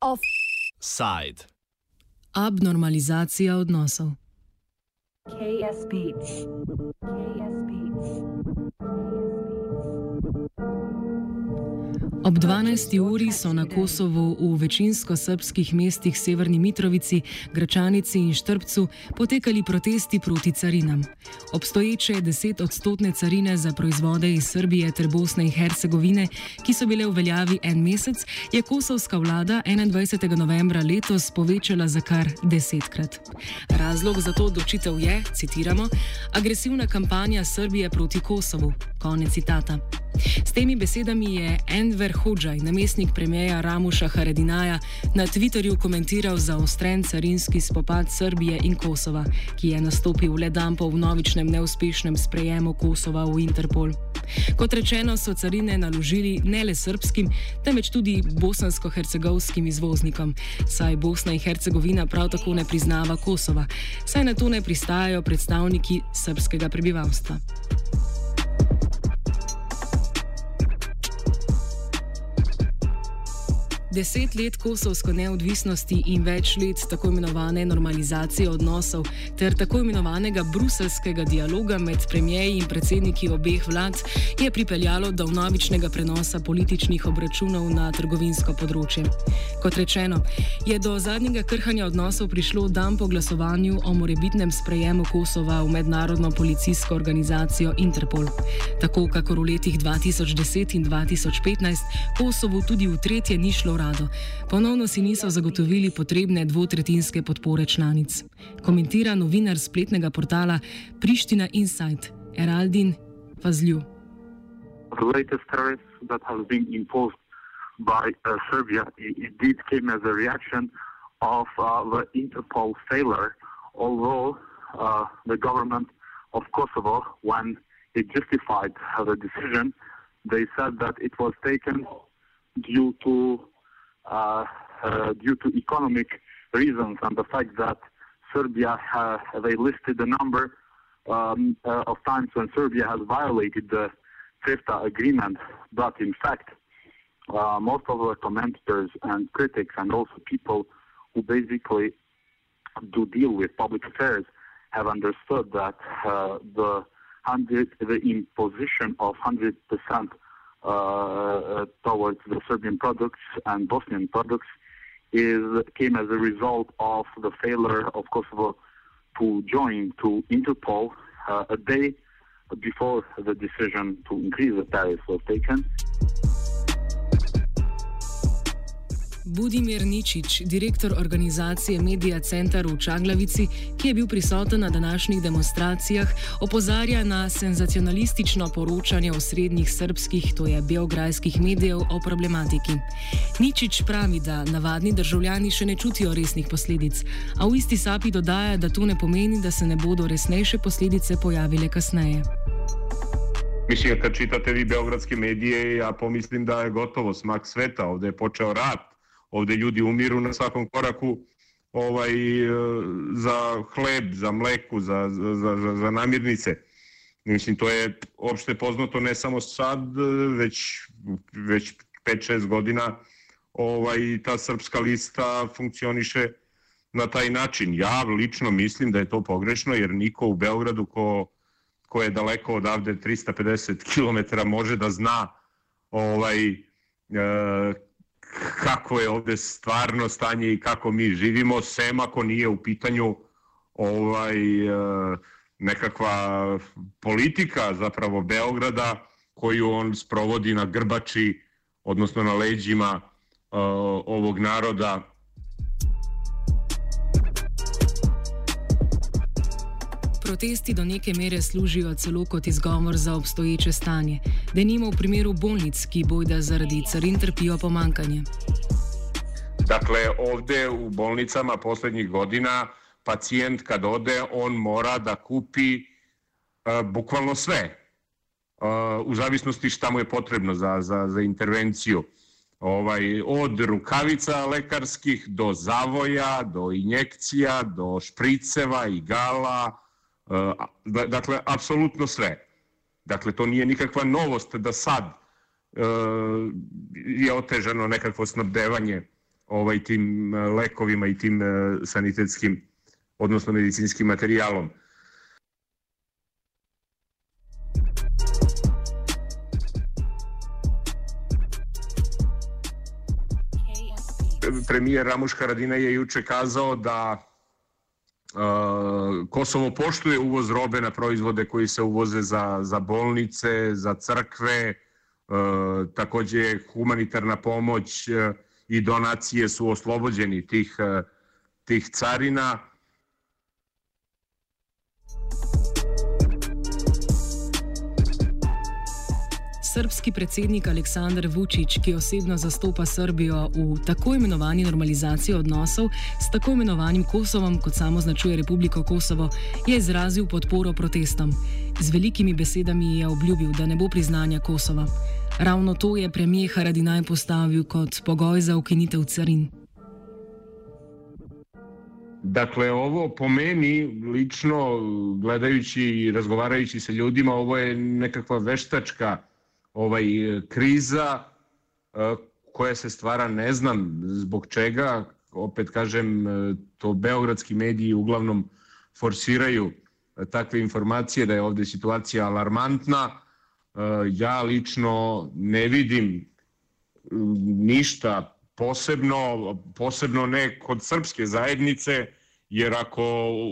Offside. Abnormalizacija odnosov. KS Beats. Ob 12. uri so na Kosovu v večinsko srpskih mestih Severni Mitrovici, Gračanici in Štrbcu potekali protesti proti carinam. Obstoječe 10-odstotne carine za proizvode iz Srbije ter Bosne in Hercegovine, ki so bile v veljavi en mesec, je kosovska vlada 21. novembra letos povečala za kar desetkrat. Razlog za to odločitev je, citiramo, agresivna kampanja Srbije proti Kosovu. Konec citata. S temi besedami je Enver Hodžaj, namestnik premijeja Ramuša Haredinaja, na Twitterju komentiral zaostren carinski spopad Srbije in Kosova, ki je nastopil le dan po vnovičnem neuspešnem sprejemu Kosova v Interpol. Kot rečeno, so carine naložili ne le srpskim, temveč tudi bosansko-hercegovskim izvoznikom, saj Bosna in Hercegovina prav tako ne priznava Kosova, saj na to ne pristajajo predstavniki srpskega prebivalstva. Deset let kosovsko neodvisnosti in več let tako imenovane normalizacije odnosov ter tako imenovanega bruselskega dialoga med premijeji in predsedniki obeh vlad je pripeljalo do vnovičnega prenosa političnih obračunov na trgovinsko področje. Kot rečeno, je do zadnjega krhanja odnosov prišlo dan po glasovanju o morebitnem sprejemu Kosova v mednarodno policijsko organizacijo Interpol. Tako kakor v letih 2010 in 2015 Kosovo tudi v tretje ni šlo rado rado. Ponovno si niso zagotovili potrebne dvotretinske podpore članic. Komentira novinar spletnega portala Priština Insight, Eraldin Fazlju. By uh, Serbia, did came as a reaction of uh, the Interpol failure, although uh, the government of Kosovo, when it justified the decision, they said that it was taken due to due to economic reasons and the fact that Serbia has they listed a number um, uh, of times when Serbia has violated the CEFTA agreement, but in fact, uh, most of the commentators and critics and also people who basically do deal with public affairs have understood that uh, the hundred, the imposition of hundred percent uh, towards the Serbian products and Bosnian products is came as a result of the failure of Kosovo to join to Interpol uh, a day before the decision to increase the tariffs was taken. Budimir Ničič, direktor organizacije Media Center v Čaglavici, ki je bil prisoten na današnjih demonstracijah, opozarja na senzacionalistično poročanje osrednjih srpskih, to je beograjskih medijev o problematiki. Ničič pravi, da navadni državljani še ne čutijo resnih posledic, a v isti sapi dodaja, da to ne pomeni, da se ne bodo resnejše posledice pojavile kasneje. Mislim, kad čitate vi beogradske medije, ja pomislim da je gotovo smak sveta, ovde je počeo rat, ovde ljudi umiru na svakom koraku ovaj, za hleb, za mleku, za, za, za, za namirnice. Mislim, to je opšte poznato ne samo sad, već, već 5-6 godina ovaj, ta srpska lista funkcioniše na taj način. Ja lično mislim da je to pogrešno, jer niko u Beogradu ko, ko je daleko odavde 350 km može da zna ovaj, e, kako je ovde stvarno stanje i kako mi živimo, sem ako nije u pitanju ovaj, nekakva politika zapravo Beograda koju on sprovodi na grbači, odnosno na leđima ovog naroda Protesti do neke mere služijo celo kot izgovor za obstoječe stanje, da nimo v primeru bolnic, ki bojda zaradi carin trpijo pomankanje. Dakle, ovde u bolnicama poslednjih godina pacijent kad ode, on mora da kupi uh, bukvalno sve, uh, u zavisnosti šta mu je potrebno za, za, za intervenciju. Ovaj, od rukavica lekarskih do zavoja, do injekcija, do špriceva, igala, Dakle, apsolutno sve. Dakle, to nije nikakva novost da sad je otežano nekakvo snabdevanje ovaj, tim lekovima i tim sanitetskim, odnosno medicinskim materijalom. premijer Ramuš Haradina je juče kazao da Kosovo poštuje uvoz robe na proizvode koji se uvoze za, za bolnice, za crkve, uh, takođe humanitarna pomoć uh, i donacije su oslobođeni tih, uh, tih carina. Srpski predsednik Aleksandar Vučić, ki osebno zastopa Srbijo v tako imenovani normalizaciji odnosov s tako imenovanim Kosovom, kot samo označuje Republiko Kosovo, je izrazil podporo protestom. Z velikimi besedami je obljubil, da ne bo priznanja Kosova. Ravno to je premijer Haradinaj postavil kot pogoj za ukinitev carin. Dakle, ovo po meni, lično, gledajući i razgovarajući sa ljudima, ovo je nekakva veštačka ovaj kriza koja se stvara ne znam zbog čega opet kažem to beogradski mediji uglavnom forsiraju takve informacije da je ovde situacija alarmantna. Ja lično ne vidim ništa posebno posebno ne kod srpske zajednice jer ako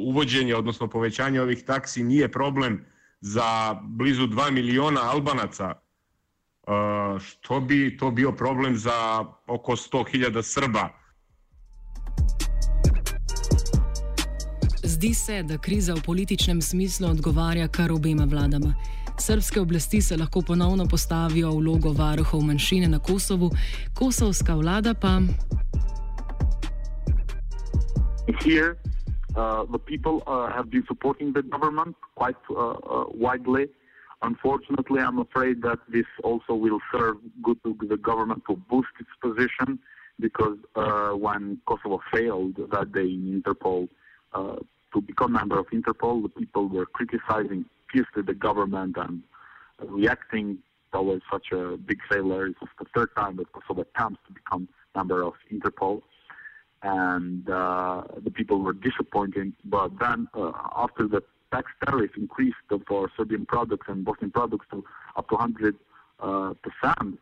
uvođenje odnosno povećanje ovih taksi nije problem za blizu 2 miliona albanaca što bi to bio problem za oko 100.000 Srba. Zdi se, da kriza v političnem smislu odgovarja kar obema vladama. Srpske oblasti se lahko ponovno postavijo v vlogo varuhov manjšine na Kosovu, kosovska vlada pa. Here, uh, the people uh, have been supporting the government quite uh, uh, widely. Unfortunately, I'm afraid that this also will serve good to the government to boost its position because uh, when Kosovo failed that day in Interpol uh, to become member of Interpol, the people were criticizing fiercely the government and reacting towards such a big failure. It was the third time that Kosovo attempts to become member of Interpol. And uh, the people were disappointed. But then, uh, after the tax tariff increased for Serbian products and Bosnian products to up to 100 uh, percent,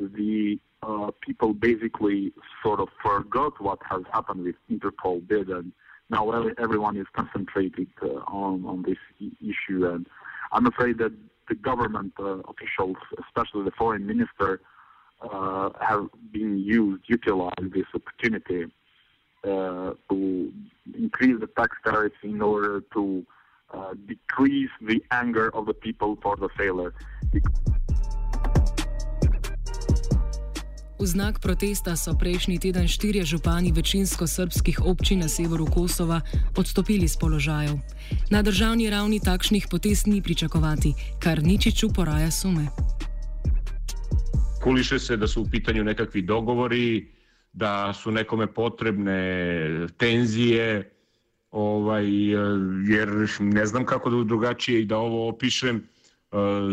the uh, people basically sort of forgot what has happened with Interpol bid, and now everyone is concentrated uh, on on this issue. And I'm afraid that the government officials, especially the foreign minister, have been used, utilized this opportunity uh, to increase the tax tariffs in order to uh, decrease the anger of the people for the failure. V znak protesta so prejšnji teden štirje župani večinsko srpskih občin na severu Kosova odstopili z položajev. Na državni ravni takšnih potez ni pričakovati, kar ničiču poraja sume. Kuliše se, da su u pitanju nekakvi dogovori, da su nekome potrebne tenzije, ovaj, jer ne znam kako da drugačije i da ovo opišem.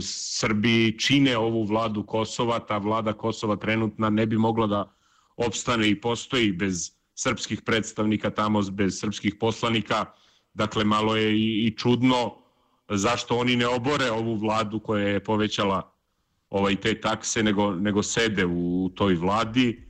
Srbi čine ovu vladu Kosova, ta vlada Kosova trenutna ne bi mogla da opstane i postoji bez srpskih predstavnika tamo, bez srpskih poslanika. Dakle, malo je i, i čudno zašto oni ne obore ovu vladu koja je povećala ovaj te takse, nego, nego sede u toj vladi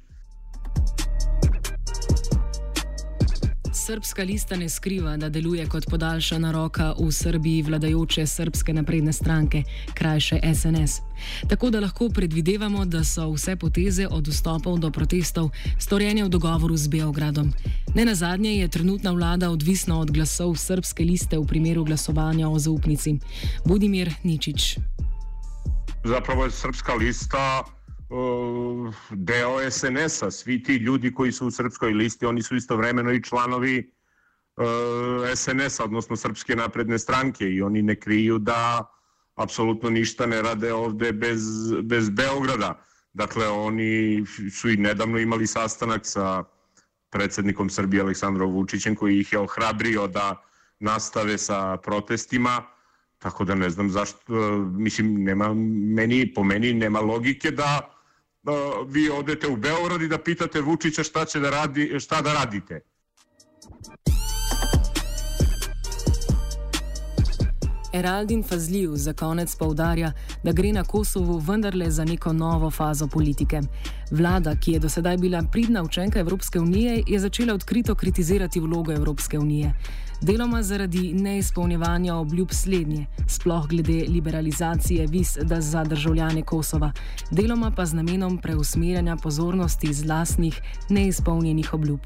Srpska lista ne skriva, da deluje kot podaljšana roka v Srbiji vladajoče srpske napredne stranke, krajše SNS. Tako da lahko predvidevamo, da so vse poteze od vstopov do protestov storjene v dogovoru z Beogradom. Ne na zadnje je trenutna vlada odvisna od glasov srpske liste v primeru glasovanja o zaupnici. Budimir Ničič. Zapravo je srpska lista deo SNS-a. Svi ti ljudi koji su u srpskoj listi, oni su istovremeno i članovi SNS-a, odnosno Srpske napredne stranke i oni ne kriju da apsolutno ništa ne rade ovde bez, bez Beograda. Dakle, oni su i nedavno imali sastanak sa predsednikom Srbije Aleksandrom Vučićem koji ih je ohrabrio da nastave sa protestima, tako da ne znam zašto, mislim, nema meni, po meni nema logike da vi odete u Beograd i da pitate Vučića šta će da radi, šta da radite. Eraldin Fazljiv za konec povdarja, da gre na Kosovu vendarle za neko novo fazo politike. Vlada, ki je do sedaj bila pridna učenka Evropske unije, je začela odkrito kritizirati vlogo Evropske unije. Deloma zaradi neizpolnjevanja obljub slednje, sploh glede liberalizacije viz za državljane Kosova, deloma pa z namenom preusmerjanja pozornosti z lastnih neizpolnjenih obljub.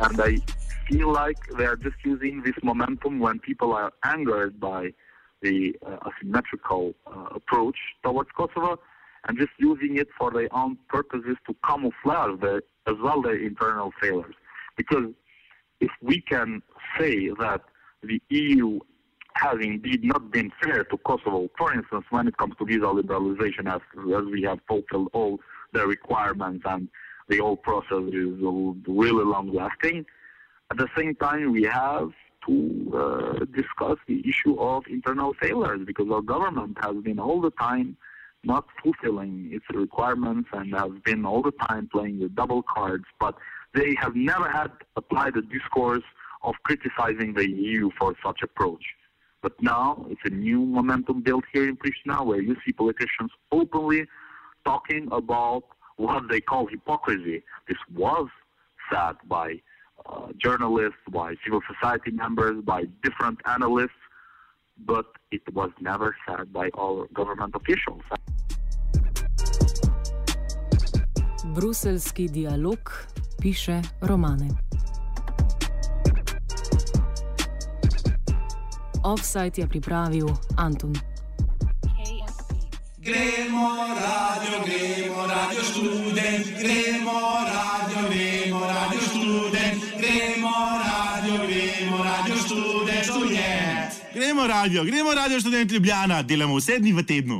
and I feel like they are just using this momentum when people are angered by the uh, asymmetrical uh, approach towards Kosovo and just using it for their own purposes to camouflage the, as well their internal failures. Because if we can say that the EU has indeed not been fair to Kosovo, for instance, when it comes to visa liberalization, as, as we have fulfilled all the requirements and the whole process is really long lasting. At the same time, we have to uh, discuss the issue of internal failures because our government has been all the time not fulfilling its requirements and has been all the time playing the double cards, but they have never had applied a discourse of criticizing the EU for such approach. But now it's a new momentum built here in Pristina where you see politicians openly talking about what they call hypocrisy. This was said by uh, journalists, by civil society members, by different analysts, but it was never said by our government officials. Bruselski dialog piše romane. Offside je pripravil Antun. Gremo radio, gremo radio študent, gremo radio, gremo radio študent, gremo radio, gremo radio študent, študent. Gremo radio, gremo radio študent Ljubljana, delamo vse dni v tednu.